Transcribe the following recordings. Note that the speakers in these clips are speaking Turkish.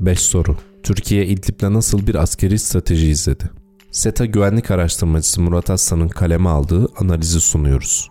5 soru. Türkiye İdlib'de nasıl bir askeri strateji izledi? SETA güvenlik araştırmacısı Murat Aslan'ın kaleme aldığı analizi sunuyoruz.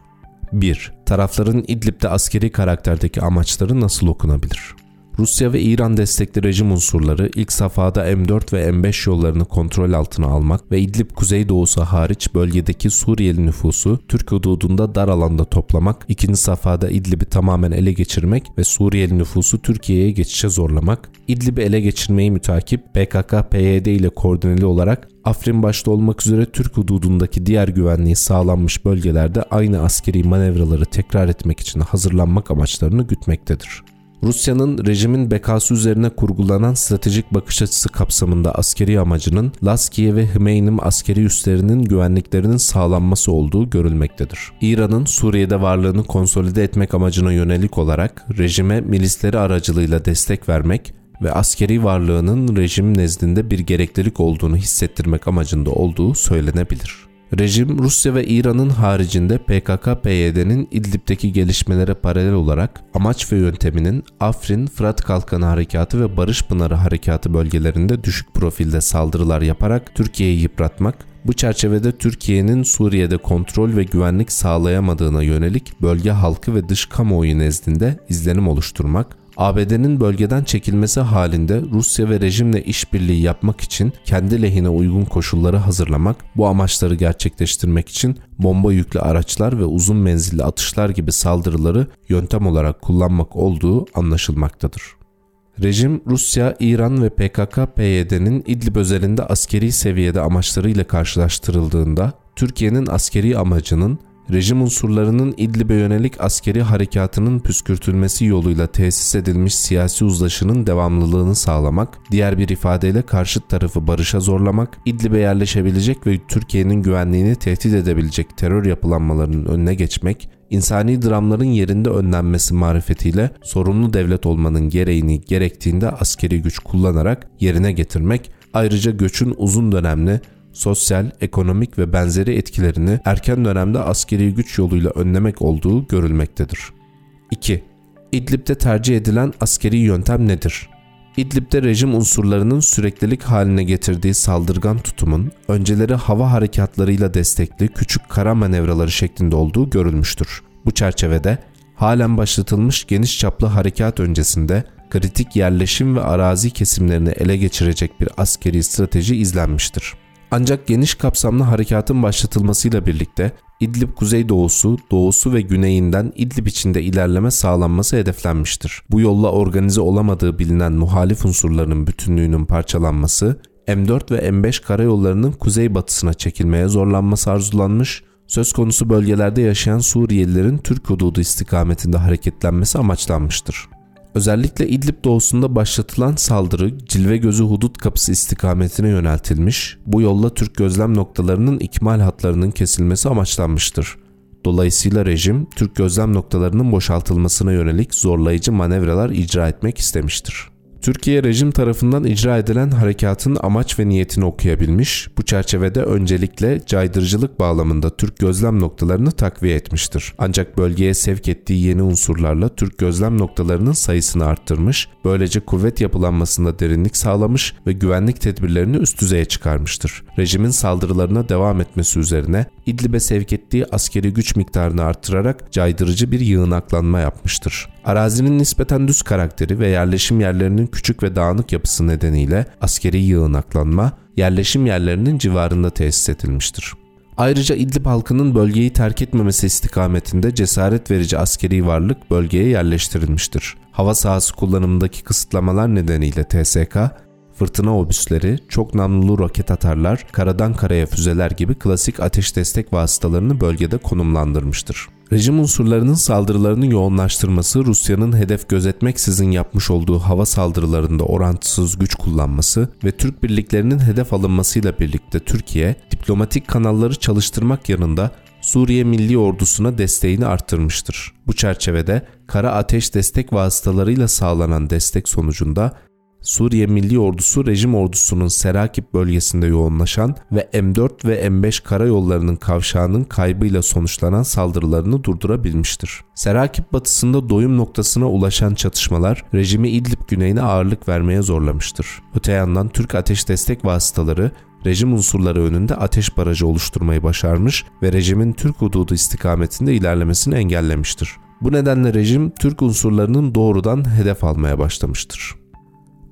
1. Tarafların İdlib'de askeri karakterdeki amaçları nasıl okunabilir? Rusya ve İran destekli rejim unsurları ilk safhada M4 ve M5 yollarını kontrol altına almak ve İdlib kuzeydoğusu hariç bölgedeki Suriyeli nüfusu Türk hududunda dar alanda toplamak, ikinci safhada İdlib'i tamamen ele geçirmek ve Suriyeli nüfusu Türkiye'ye geçişe zorlamak, İdlib'i ele geçirmeyi mütakip PKK-PYD ile koordineli olarak Afrin başta olmak üzere Türk hududundaki diğer güvenliği sağlanmış bölgelerde aynı askeri manevraları tekrar etmek için hazırlanmak amaçlarını gütmektedir. Rusya'nın rejimin bekası üzerine kurgulanan stratejik bakış açısı kapsamında askeri amacının Laskiye ve Hmeynim askeri üslerinin güvenliklerinin sağlanması olduğu görülmektedir. İran'ın Suriye'de varlığını konsolide etmek amacına yönelik olarak rejime milisleri aracılığıyla destek vermek ve askeri varlığının rejim nezdinde bir gereklilik olduğunu hissettirmek amacında olduğu söylenebilir. Rejim Rusya ve İran'ın haricinde PKK-PYD'nin İdlib'deki gelişmelere paralel olarak amaç ve yönteminin Afrin, Fırat Kalkanı Harekatı ve Barış Pınarı Harekatı bölgelerinde düşük profilde saldırılar yaparak Türkiye'yi yıpratmak, bu çerçevede Türkiye'nin Suriye'de kontrol ve güvenlik sağlayamadığına yönelik bölge halkı ve dış kamuoyu nezdinde izlenim oluşturmak, ABD'nin bölgeden çekilmesi halinde Rusya ve rejimle işbirliği yapmak için kendi lehine uygun koşulları hazırlamak, bu amaçları gerçekleştirmek için bomba yüklü araçlar ve uzun menzilli atışlar gibi saldırıları yöntem olarak kullanmak olduğu anlaşılmaktadır. Rejim Rusya, İran ve PKK-PYD'nin İdlib özelinde askeri seviyede amaçlarıyla karşılaştırıldığında Türkiye'nin askeri amacının rejim unsurlarının İdlib'e yönelik askeri harekatının püskürtülmesi yoluyla tesis edilmiş siyasi uzlaşının devamlılığını sağlamak, diğer bir ifadeyle karşıt tarafı barışa zorlamak, İdlib'e yerleşebilecek ve Türkiye'nin güvenliğini tehdit edebilecek terör yapılanmalarının önüne geçmek, insani dramların yerinde önlenmesi marifetiyle sorumlu devlet olmanın gereğini gerektiğinde askeri güç kullanarak yerine getirmek, ayrıca göçün uzun dönemli sosyal, ekonomik ve benzeri etkilerini erken dönemde askeri güç yoluyla önlemek olduğu görülmektedir. 2. İdlib'de tercih edilen askeri yöntem nedir? İdlib'de rejim unsurlarının süreklilik haline getirdiği saldırgan tutumun önceleri hava harekatlarıyla destekli küçük kara manevraları şeklinde olduğu görülmüştür. Bu çerçevede halen başlatılmış geniş çaplı harekat öncesinde kritik yerleşim ve arazi kesimlerini ele geçirecek bir askeri strateji izlenmiştir. Ancak geniş kapsamlı harekatın başlatılmasıyla birlikte İdlib kuzeydoğusu, doğusu ve güneyinden İdlib içinde ilerleme sağlanması hedeflenmiştir. Bu yolla organize olamadığı bilinen muhalif unsurların bütünlüğünün parçalanması, M4 ve M5 karayollarının kuzeybatısına çekilmeye zorlanması arzulanmış, söz konusu bölgelerde yaşayan Suriyelilerin Türk hududu istikametinde hareketlenmesi amaçlanmıştır. Özellikle İdlib doğusunda başlatılan saldırı Cilve Gözü Hudut Kapısı istikametine yöneltilmiş, bu yolla Türk gözlem noktalarının ikmal hatlarının kesilmesi amaçlanmıştır. Dolayısıyla rejim Türk gözlem noktalarının boşaltılmasına yönelik zorlayıcı manevralar icra etmek istemiştir. Türkiye rejim tarafından icra edilen harekatın amaç ve niyetini okuyabilmiş, bu çerçevede öncelikle caydırıcılık bağlamında Türk gözlem noktalarını takviye etmiştir. Ancak bölgeye sevk ettiği yeni unsurlarla Türk gözlem noktalarının sayısını arttırmış, böylece kuvvet yapılanmasında derinlik sağlamış ve güvenlik tedbirlerini üst düzeye çıkarmıştır. Rejimin saldırılarına devam etmesi üzerine İdlib'e sevk ettiği askeri güç miktarını arttırarak caydırıcı bir yığınaklanma yapmıştır. Arazinin nispeten düz karakteri ve yerleşim yerlerinin küçük ve dağınık yapısı nedeniyle askeri yığınaklanma yerleşim yerlerinin civarında tesis edilmiştir. Ayrıca İdlib halkının bölgeyi terk etmemesi istikametinde cesaret verici askeri varlık bölgeye yerleştirilmiştir. Hava sahası kullanımındaki kısıtlamalar nedeniyle TSK, fırtına obüsleri, çok namlulu roket atarlar, karadan karaya füzeler gibi klasik ateş destek vasıtalarını bölgede konumlandırmıştır. Rejim unsurlarının saldırılarını yoğunlaştırması, Rusya'nın hedef gözetmeksizin yapmış olduğu hava saldırılarında orantısız güç kullanması ve Türk birliklerinin hedef alınmasıyla birlikte Türkiye, diplomatik kanalları çalıştırmak yanında Suriye Milli Ordusu'na desteğini arttırmıştır. Bu çerçevede kara ateş destek vasıtalarıyla sağlanan destek sonucunda Suriye Milli Ordusu rejim ordusunun Serakip bölgesinde yoğunlaşan ve M4 ve M5 karayollarının kavşağının kaybıyla sonuçlanan saldırılarını durdurabilmiştir. Serakip batısında doyum noktasına ulaşan çatışmalar rejimi İdlib güneyine ağırlık vermeye zorlamıştır. Öte yandan Türk ateş destek vasıtaları rejim unsurları önünde ateş barajı oluşturmayı başarmış ve rejimin Türk hududu istikametinde ilerlemesini engellemiştir. Bu nedenle rejim Türk unsurlarının doğrudan hedef almaya başlamıştır.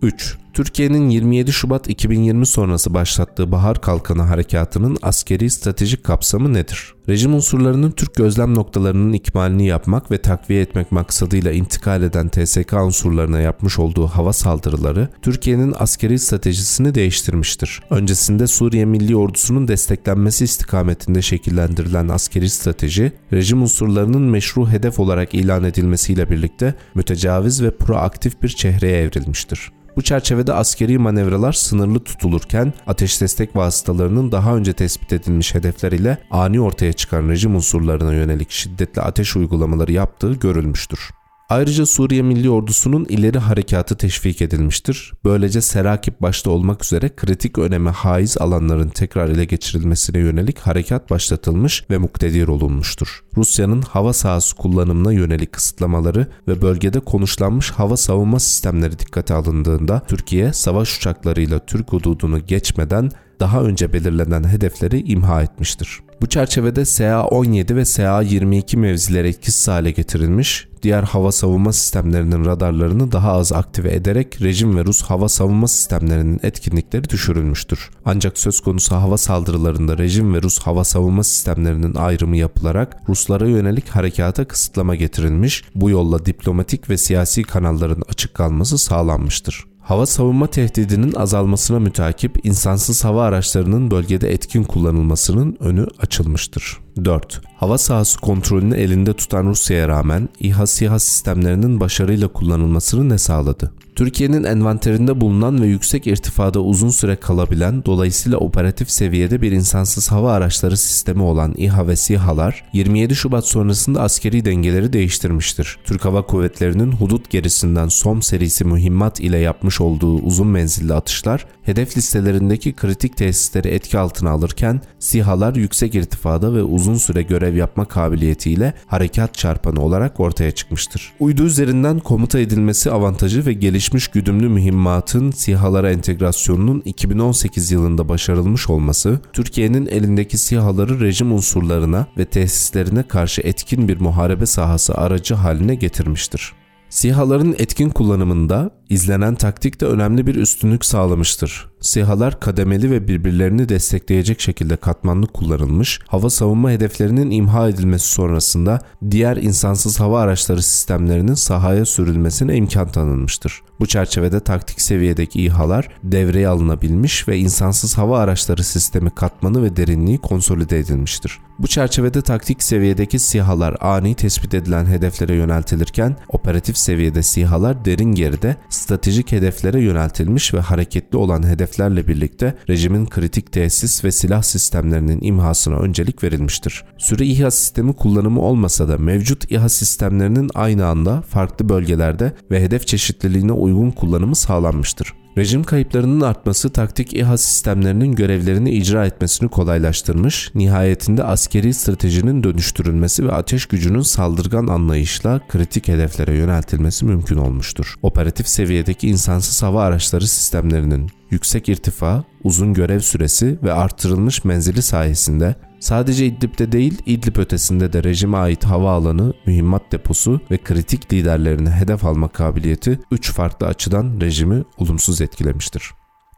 3. Türkiye'nin 27 Şubat 2020 sonrası başlattığı Bahar Kalkanı Harekatı'nın askeri stratejik kapsamı nedir? Rejim unsurlarının Türk gözlem noktalarının ikmalini yapmak ve takviye etmek maksadıyla intikal eden TSK unsurlarına yapmış olduğu hava saldırıları Türkiye'nin askeri stratejisini değiştirmiştir. Öncesinde Suriye Milli Ordusu'nun desteklenmesi istikametinde şekillendirilen askeri strateji, rejim unsurlarının meşru hedef olarak ilan edilmesiyle birlikte mütecaviz ve proaktif bir çehreye evrilmiştir. Bu çerçevede askeri manevralar sınırlı tutulurken ateş destek vasıtalarının daha önce tespit edilmiş hedefler ile ani ortaya çıkan rejim unsurlarına yönelik şiddetli ateş uygulamaları yaptığı görülmüştür. Ayrıca Suriye Milli Ordusu'nun ileri harekatı teşvik edilmiştir. Böylece Serakip başta olmak üzere kritik öneme haiz alanların tekrar ele geçirilmesine yönelik harekat başlatılmış ve muktedir olunmuştur. Rusya'nın hava sahası kullanımına yönelik kısıtlamaları ve bölgede konuşlanmış hava savunma sistemleri dikkate alındığında Türkiye savaş uçaklarıyla Türk hududunu geçmeden daha önce belirlenen hedefleri imha etmiştir. Bu çerçevede SA-17 ve SA-22 mevziler etkisiz hale getirilmiş, diğer hava savunma sistemlerinin radarlarını daha az aktive ederek rejim ve Rus hava savunma sistemlerinin etkinlikleri düşürülmüştür. Ancak söz konusu hava saldırılarında rejim ve Rus hava savunma sistemlerinin ayrımı yapılarak Ruslara yönelik harekata kısıtlama getirilmiş, bu yolla diplomatik ve siyasi kanalların açık kalması sağlanmıştır. Hava savunma tehdidinin azalmasına mütakip insansız hava araçlarının bölgede etkin kullanılmasının önü açılmıştır. 4. Hava sahası kontrolünü elinde tutan Rusya'ya rağmen İHA SİHA sistemlerinin başarıyla kullanılmasını ne sağladı? Türkiye'nin envanterinde bulunan ve yüksek irtifada uzun süre kalabilen dolayısıyla operatif seviyede bir insansız hava araçları sistemi olan İHA ve SİHA'lar 27 Şubat sonrasında askeri dengeleri değiştirmiştir. Türk Hava Kuvvetleri'nin hudut gerisinden SOM serisi mühimmat ile yapmış olduğu uzun menzilli atışlar hedef listelerindeki kritik tesisleri etki altına alırken SİHA'lar yüksek irtifada ve uzun süre görev yapma kabiliyetiyle harekat çarpanı olarak ortaya çıkmıştır. Uydu üzerinden komuta edilmesi avantajı ve gelişmiş güdümlü mühimmatın SİHA'lara entegrasyonunun 2018 yılında başarılmış olması, Türkiye'nin elindeki SİHA'ları rejim unsurlarına ve tesislerine karşı etkin bir muharebe sahası aracı haline getirmiştir. SİHA'ların etkin kullanımında izlenen taktik de önemli bir üstünlük sağlamıştır. SİHA'lar kademeli ve birbirlerini destekleyecek şekilde katmanlı kullanılmış, hava savunma hedeflerinin imha edilmesi sonrasında diğer insansız hava araçları sistemlerinin sahaya sürülmesine imkan tanınmıştır. Bu çerçevede taktik seviyedeki İHA'lar devreye alınabilmiş ve insansız hava araçları sistemi katmanı ve derinliği konsolide edilmiştir. Bu çerçevede taktik seviyedeki SİHA'lar ani tespit edilen hedeflere yöneltilirken operatif seviyede SİHA'lar derin geride stratejik hedeflere yöneltilmiş ve hareketli olan hedeflerle birlikte rejimin kritik tesis ve silah sistemlerinin imhasına öncelik verilmiştir. Süre İHA sistemi kullanımı olmasa da mevcut İHA sistemlerinin aynı anda farklı bölgelerde ve hedef çeşitliliğine uygun kullanımı sağlanmıştır. Rejim kayıplarının artması taktik İHA sistemlerinin görevlerini icra etmesini kolaylaştırmış, nihayetinde askeri stratejinin dönüştürülmesi ve ateş gücünün saldırgan anlayışla kritik hedeflere yöneltilmesi mümkün olmuştur. Operatif seviyedeki insansız hava araçları sistemlerinin yüksek irtifa, uzun görev süresi ve artırılmış menzili sayesinde sadece İdlib'de değil İdlib ötesinde de rejime ait havaalanı, mühimmat deposu ve kritik liderlerini hedef alma kabiliyeti 3 farklı açıdan rejimi olumsuz etkilemiştir.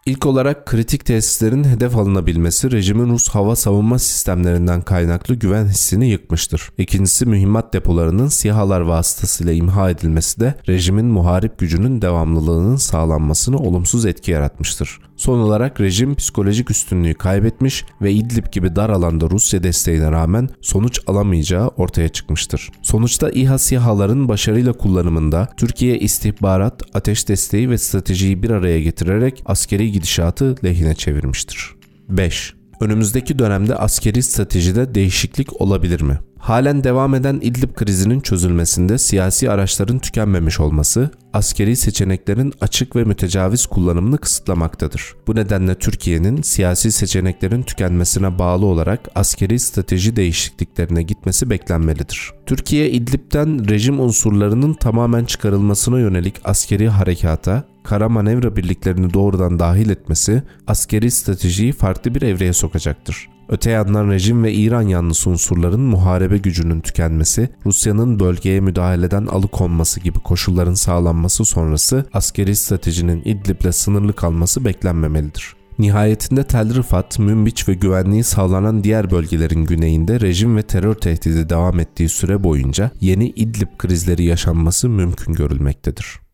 İlk olarak kritik tesislerin hedef alınabilmesi rejimin Rus hava savunma sistemlerinden kaynaklı güven hissini yıkmıştır. İkincisi mühimmat depolarının sihalar vasıtasıyla imha edilmesi de rejimin muharip gücünün devamlılığının sağlanmasını olumsuz etki yaratmıştır. Son olarak rejim psikolojik üstünlüğü kaybetmiş ve İdlib gibi dar alanda Rusya desteğine rağmen sonuç alamayacağı ortaya çıkmıştır. Sonuçta İHA SİHA'ların başarıyla kullanımında Türkiye istihbarat, ateş desteği ve stratejiyi bir araya getirerek askeri gidişatı lehine çevirmiştir. 5. Önümüzdeki dönemde askeri stratejide değişiklik olabilir mi? Halen devam eden İdlib krizinin çözülmesinde siyasi araçların tükenmemiş olması, askeri seçeneklerin açık ve mütecaviz kullanımını kısıtlamaktadır. Bu nedenle Türkiye'nin siyasi seçeneklerin tükenmesine bağlı olarak askeri strateji değişikliklerine gitmesi beklenmelidir. Türkiye İdlib'den rejim unsurlarının tamamen çıkarılmasına yönelik askeri harekata, kara manevra birliklerini doğrudan dahil etmesi askeri stratejiyi farklı bir evreye sokacaktır. Öte yandan rejim ve İran yanlısı unsurların muharebe gücünün tükenmesi, Rusya'nın bölgeye müdahaleden alıkonması gibi koşulların sağlanması sonrası askeri stratejinin İdlib'le sınırlı kalması beklenmemelidir. Nihayetinde Tel Rifat, Münbiç ve güvenliği sağlanan diğer bölgelerin güneyinde rejim ve terör tehdidi devam ettiği süre boyunca yeni İdlib krizleri yaşanması mümkün görülmektedir.